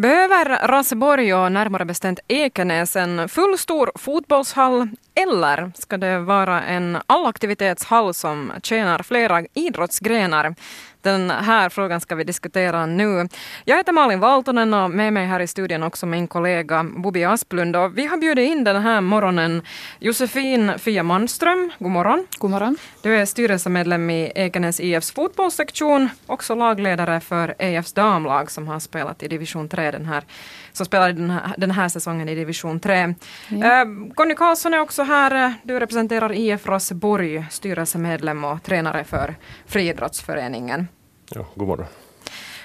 Behöver Raseborg och närmare bestämt Ekenäs en fullstor fotbollshall eller ska det vara en allaktivitetshall som tjänar flera idrottsgrenar? Den här frågan ska vi diskutera nu. Jag heter Malin Valtonen och med mig här i studion också min kollega Bobi Asplund. Och vi har bjudit in den här morgonen Josefin Fia Manström. God morgon. God morgon. Du är styrelsemedlem i Ekenäs IFs fotbollssektion, också lagledare för EFs damlag som har spelat i division 3 den här, som spelade den här, den här säsongen i division 3. Ja. Eh, Conny Karlsson är också här. Du representerar IF Raseborg, styrelsemedlem och tränare för friidrottsföreningen. Ja, god morgon.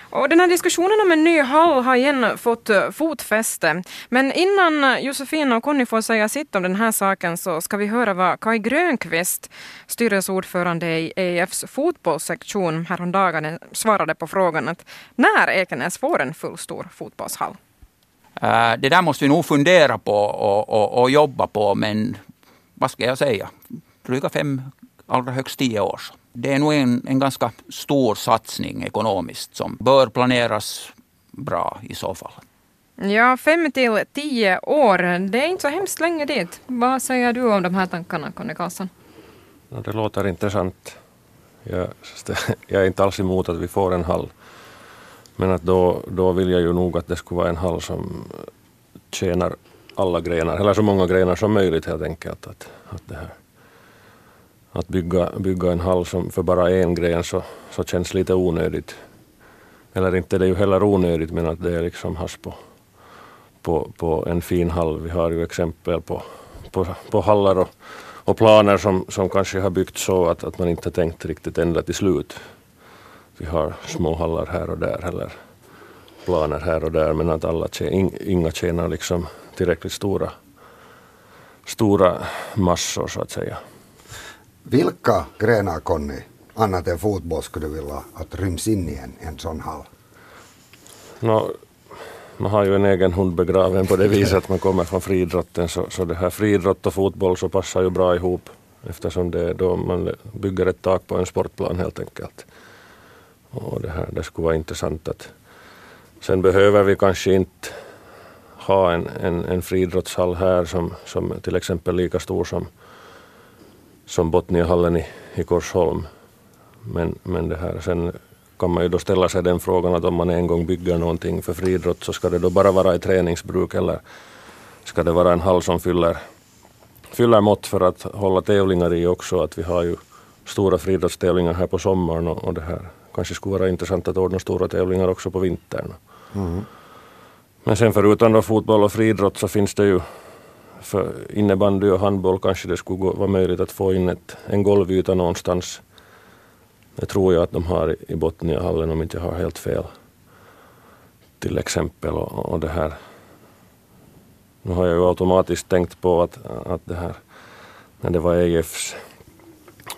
Och den här diskussionen om en ny hall har igen fått eh, fotfäste. Men innan Josefin och Conny får säga sitt om den här saken så ska vi höra vad Kai Grönqvist, styrelseordförande i EFs fotbollssektion, häromdagen svarade på frågan att när Ekenäs får en fullstor fotbollshall. Eh, det där måste vi nog fundera på och, och, och jobba på, men vad ska jag säga? Dryga fem, allra högst tio år. Så det är nog en, en ganska stor satsning ekonomiskt som bör planeras bra i så fall. Ja, fem till tio år, det är inte så hemskt länge dit. Vad säger du om de här tankarna, Conny Karlsson? Ja, det låter intressant. Jag, jag är inte alls emot att vi får en hall. Men att då, då vill jag ju nog att det skulle vara en hall som tjänar alla grenar, eller så många grenar som möjligt helt enkelt. Att, att det här att bygga, bygga en hall som för bara en gren så, så känns lite onödigt. Eller inte det är ju heller onödigt men att det är liksom has på, på, på en fin hall. Vi har ju exempel på, på, på hallar och, och planer som, som kanske har byggts så att, att man inte tänkt riktigt ända till slut. Vi har små hallar här och där eller planer här och där men att alla, inga tjänar liksom tillräckligt stora, stora massor så att säga. Vilka grenar, Conny, annat än fotboll skulle du vilja att ryms in i en, en sån hall? No, man har ju en egen hund begraven på det viset att man kommer från friidrotten så, så det här friidrott och fotboll så passar ju bra ihop eftersom det är då man bygger ett tak på en sportplan helt enkelt. Och det, här, det skulle vara intressant att sen behöver vi kanske inte ha en, en, en friidrottshall här som, som till exempel lika stor som som Botniahallen i, i Korsholm. Men, men det här, sen kan man ju då ställa sig den frågan att om man en gång bygger någonting för friidrott så ska det då bara vara i träningsbruk eller ska det vara en hall som fyller, fyller mått för att hålla tävlingar i också. Att vi har ju stora friidrottstävlingar här på sommaren och, och det här kanske skulle vara intressant att ordna stora tävlingar också på vintern. Mm. Men sen förutom då fotboll och friidrott så finns det ju för innebandy och handboll kanske det skulle vara möjligt att få in ett, en golvyta någonstans. Det tror jag att de har i Botniahallen om inte jag har helt fel. Till exempel. Och, och det här. Nu har jag ju automatiskt tänkt på att, att det här när det var EFs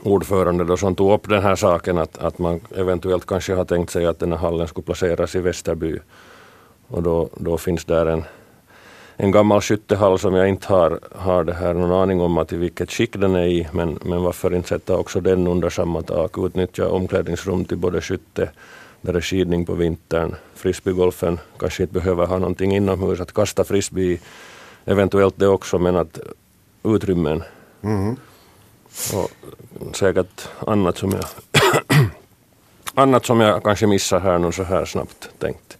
ordförande då som tog upp den här saken att, att man eventuellt kanske har tänkt sig att den här hallen skulle placeras i Västerby. Och då, då finns där en en gammal skyttehall som jag inte har, har det här någon aning om att i vilket skick den är i, men, men varför inte sätta också den under samma tak, utnyttja omklädningsrum till både skytte, där det är skidning på vintern, frisbeegolfen kanske inte behöver ha någonting inomhus, att kasta frisbee, eventuellt det också, men att utrymmen. Mm. Och säkert annat som jag annat som jag kanske missar här nu så här snabbt tänkt.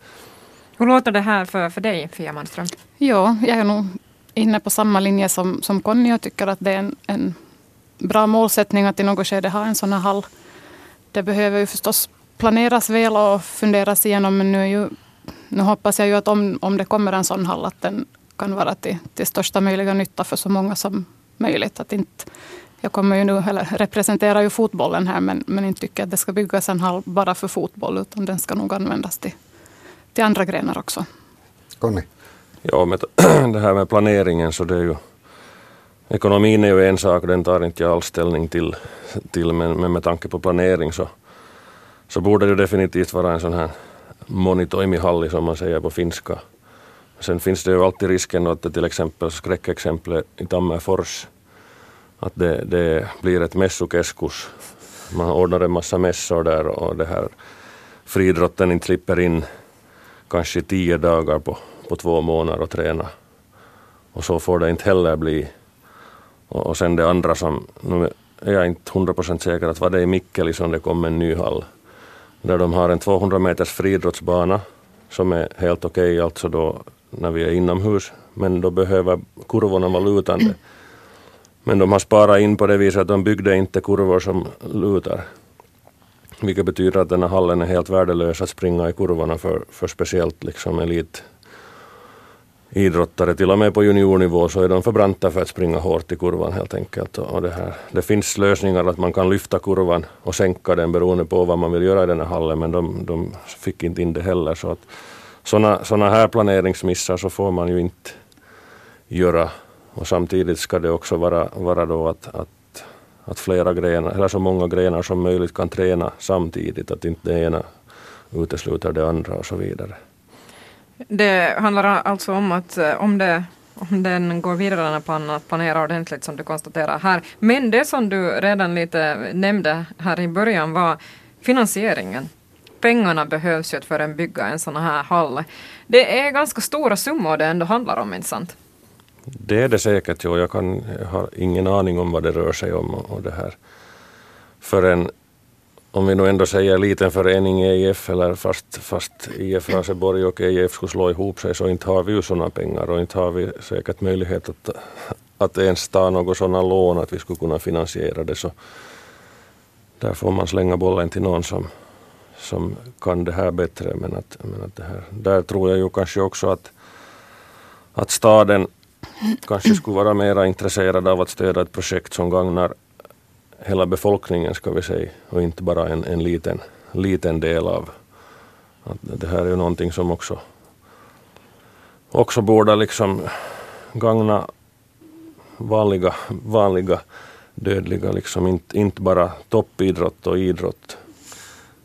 Hur låter det här för, för dig, Fia Manström? Ja, jag är nog inne på samma linje som, som Conny och tycker att det är en, en bra målsättning att i något skede ha en sån här hall. Det behöver ju förstås planeras väl och funderas igenom, men nu, är ju, nu hoppas jag ju att om, om det kommer en sån hall, att den kan vara till, till största möjliga nytta för så många som möjligt. Att inte, jag kommer ju nu, eller representerar ju fotbollen här, men, men inte tycker att det ska byggas en hall bara för fotboll, utan den ska nog användas till, till andra grenar också. Conny? Ja, med det här med planeringen så det är ju Ekonomin är ju en sak, den tar inte jag alls ställning till, till men, men med tanke på planering så, så borde det definitivt vara en sån här monitoimihalli som man säger på finska. Sen finns det ju alltid risken att det till exempel skräckexemplet i Tammerfors att det, det blir ett mässokeskus. Man ordnar en massa mässor där och det här friidrotten inte slipper in kanske tio dagar på, på två månader och träna. Och så får det inte heller bli. Och, och sen det andra som, nu är jag inte hundra procent säker att var det i Mikkeli som det kom en ny hall. Där de har en 200 meters friidrottsbana som är helt okej okay, alltså då när vi är inomhus. Men då behöver kurvorna vara lutande. Men de har sparat in på det viset att de byggde inte kurvor som lutar. Vilket betyder att den här hallen är helt värdelös att springa i kurvorna för, för speciellt liksom elit idrottare, till och med på juniornivå så är de för branta för att springa hårt i kurvan helt enkelt. Och det, här, det finns lösningar att man kan lyfta kurvan och sänka den beroende på vad man vill göra i den här hallen men de, de fick inte in det heller. Så att sådana såna här planeringsmissar så får man ju inte göra. Och samtidigt ska det också vara, vara då att, att, att flera grenar, eller så många grenar som möjligt kan träna samtidigt, att inte det ena utesluter det andra och så vidare. Det handlar alltså om att eh, om, det, om den går vidare när att planera ordentligt som du konstaterar här. Men det som du redan lite nämnde här i början var finansieringen. Pengarna behövs ju för att bygga en sån här hall. Det är ganska stora summor det ändå handlar om, inte sant? Det är det säkert, jo. Jag, kan, jag har ingen aning om vad det rör sig om och, och det här. För en om vi nu ändå säger liten förening EIF eller fast, fast IF Raseborg och EIF skulle slå ihop sig så inte har vi ju sådana pengar och inte har vi säkert möjlighet att, att ens ta något sådana lån att vi skulle kunna finansiera det. Så där får man slänga bollen till någon som, som kan det här bättre. Men att, men att det här, där tror jag ju kanske också att, att staden kanske skulle vara mer intresserad av att stödja ett projekt som gagnar hela befolkningen ska vi säga och inte bara en, en liten, liten del av. Att det här är ju någonting som också, också borde liksom gagna vanliga, vanliga dödliga, liksom inte, inte bara toppidrott och idrott.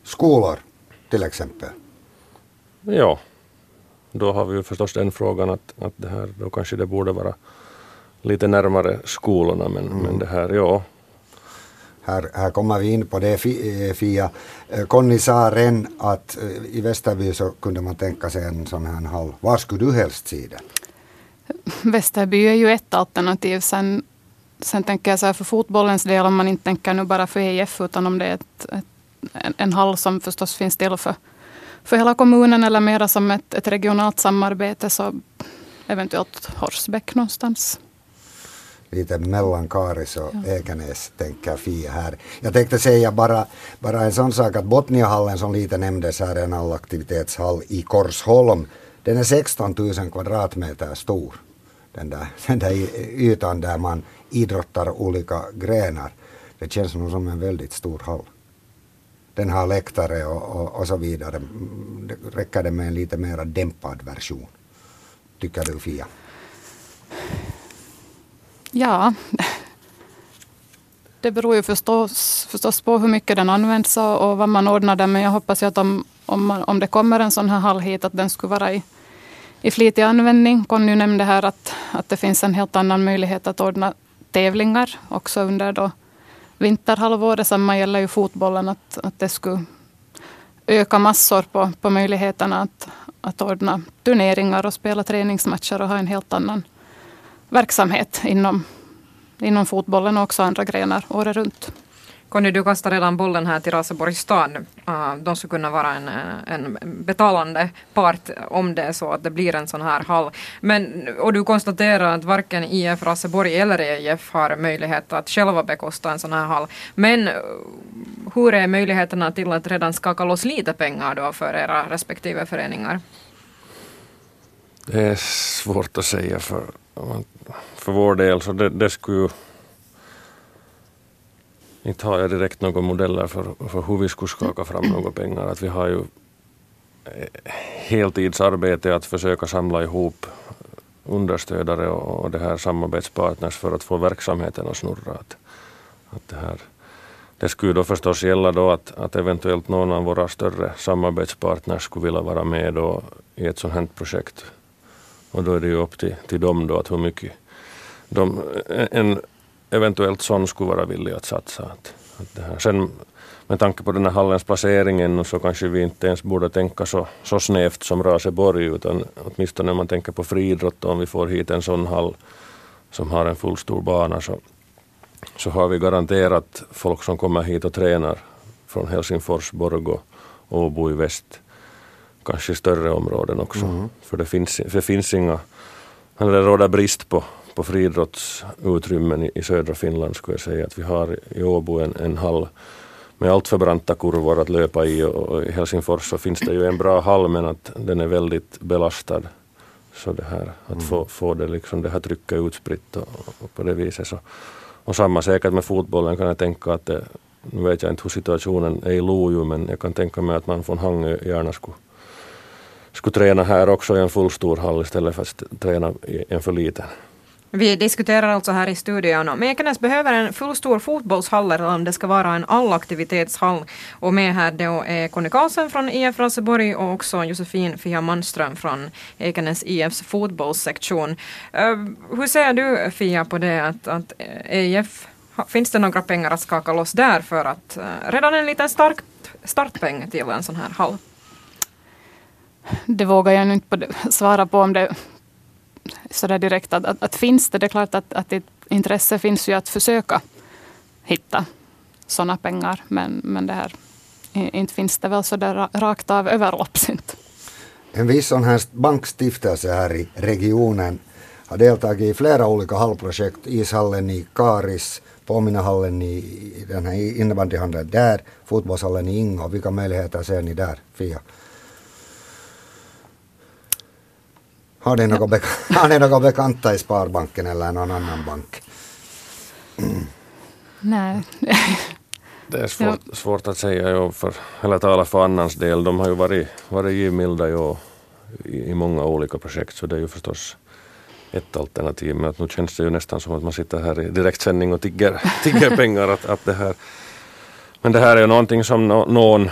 Skolor till exempel? Ja, då har vi ju förstås den frågan att, att det här, då kanske det borde vara lite närmare skolorna men, mm. men det här, ja, här, här kommer vi in på det eh, Fia. Eh, Conny sa redan att eh, i Västerby så kunde man tänka sig en sån här hall. Var skulle du helst se den? Västerby är ju ett alternativ. Sen, sen tänker jag så här för fotbollens del, om man inte tänker nu bara för EIF, utan om det är ett, ett, en, en hall som förstås finns till för, för hela kommunen eller mera som ett, ett regionalt samarbete, så eventuellt Horsbäck någonstans lite mellan Karis och ja. Ekenäs, tänker Fia här. Jag tänkte säga bara, bara en sån sak att Botniahallen som lite nämndes här är en allaktivitetshall i Korsholm. Den är 16 000 kvadratmeter stor. Den där, den där ytan där man idrottar olika grenar. Det känns nog som en väldigt stor hall. Den har läktare och, och, och så vidare. Räcker det med en lite mer dämpad version? Tycker du Fia? Ja, det beror ju förstås, förstås på hur mycket den används och, och vad man ordnar den. Men jag hoppas ju att om, om, man, om det kommer en sån här hall hit, att den skulle vara i, i flitig användning. Conny nämnde här att, att det finns en helt annan möjlighet att ordna tävlingar också under då vinterhalvåret. Samma gäller ju fotbollen, att, att det skulle öka massor på, på möjligheterna att, att ordna turneringar och spela träningsmatcher och ha en helt annan verksamhet inom, inom fotbollen och också andra grenar året runt. Conny, du kastar redan bollen här till Raseborgs stad. Ah, de skulle kunna vara en, en betalande part om det är så att det blir en sån här hall. Men, och du konstaterar att varken IF Raseborg eller EIF har möjlighet att själva bekosta en sån här hall. Men hur är möjligheterna till att redan skaka loss lite pengar då för era respektive föreningar? Det är svårt att säga för för vår del så det, det skulle inte har jag direkt några modeller för, för hur vi skulle skaka fram några pengar. Att vi har ju eh, heltidsarbete att försöka samla ihop understödare och, och det här samarbetspartners för att få verksamheten att snurra. Att, att det, här, det skulle då förstås gälla då att, att eventuellt någon av våra större samarbetspartners skulle vilja vara med då i ett sådant här projekt. Och då är det ju upp till, till dem då att hur mycket de, en eventuellt sån skulle vara villig att satsa. Att, att det här. Sen, med tanke på den här hallens placering ännu så kanske vi inte ens borde tänka så, så snävt som Raseborg utan åtminstone när man tänker på friidrott om vi får hit en sån hall som har en fullstor bana så, så har vi garanterat folk som kommer hit och tränar från Helsingfors, Borgå, Åbo i väst. Kanske större områden också. Mm. För det finns, det finns inga, det råder brist på, på friidrottsutrymmen i, i södra Finland skulle jag säga. Att vi har i Åbo en, en hall med allt för branta kurvor att löpa i och, i Helsingfors så finns det ju en bra hall men att den är väldigt belastad. Så det här, att mm. få, få det, liksom, det här trycket utspritt och, och, på det viset. Så. Och samma säkert med fotbollen kan jag tänka att det, nu vet jag inte hur situationen är i Lojo men jag kan tänka mig att man från Hangö gärna skulle, skulle träna här också i en fullstor hall istället för att träna i en för liten. Vi diskuterar alltså här i studion om Ekenäs behöver en fullstor fotbollshall eller om det ska vara en allaktivitetshall. Och med här då är Conny Karlsson från IF Raseborg och också Josefin Fia Manström från Ekenäs IFs fotbollssektion. Uh, hur ser du Fia på det att, att eh, EIF, finns det några pengar att skaka loss där för att uh, redan en liten stark startpeng till en sån här hall? Det vågar jag inte svara på om det sådär direkt att, att, att, finns det, det är klart att, att ett intresse finns ju att försöka hitta sådana pengar. Men, men det här, inte finns det väl sådär rakt av överlapps En viss sån här bankstiftelse här i regionen har deltagit i flera olika hallprojekt. Ishallen i Karis, Påminnehallen i den här innebandyhallen där, fotbollshallen i Ingo. Vilka möjligheter ser ni där, Fia? Har ni några, bek har ni några bekanta i Sparbanken eller någon annan bank? Mm. Nej. Det är svårt, svårt att säga, ja, för, eller tala för annans del. De har ju varit, varit givmilda ja, i, i många olika projekt, så det är ju förstås ett alternativ. Men att nu känns det ju nästan som att man sitter här i direktsändning och tigger, tigger pengar. Att, att det här, men det här är ju någonting som någon,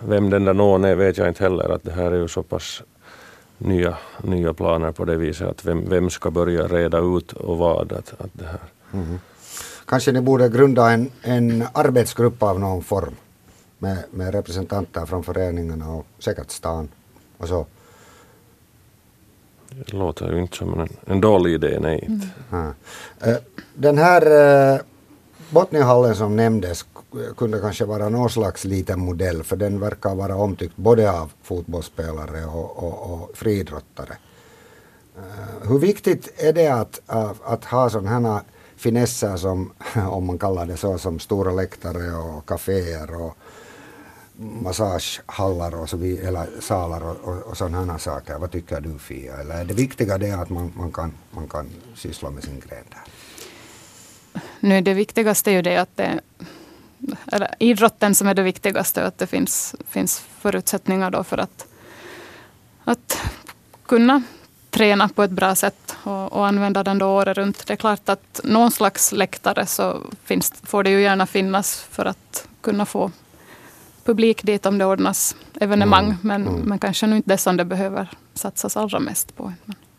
vem den där någon är vet jag inte heller, att det här är ju så pass nya, nya planer på det viset. Att vem, vem ska börja reda ut och vad. Att, att det här. Mm. Kanske ni borde grunda en, en arbetsgrupp av någon form med, med representanter från föreningarna och säkert stan och så. Det låter ju inte som en, en dålig idé, nej. Mm. Ja. Den här eh, Botniahallen som nämndes kunde kanske vara någon slags liten modell för den verkar vara omtyckt både av fotbollsspelare och, och, och friidrottare. Uh, hur viktigt är det att, att, att ha sådana här finesser som, om man kallar det så, som stora läktare och kaféer och massagehallar och så vidare, eller salar och, och, och sådana saker. Vad tycker du Fia? Eller är det viktiga det att man, man, kan, man kan syssla med sin gren där? Nu det viktigaste är ju det att det eller idrotten som är det viktigaste, att det finns, finns förutsättningar då för att, att kunna träna på ett bra sätt och, och, använda den då året runt. Det är klart att någon slags läktare så finns, får det ju gärna finnas för att kunna få publik dit om det ordnas evenemang. Mm. Men, mm. men kanske nu inte det som det behöver satsas allra mest på.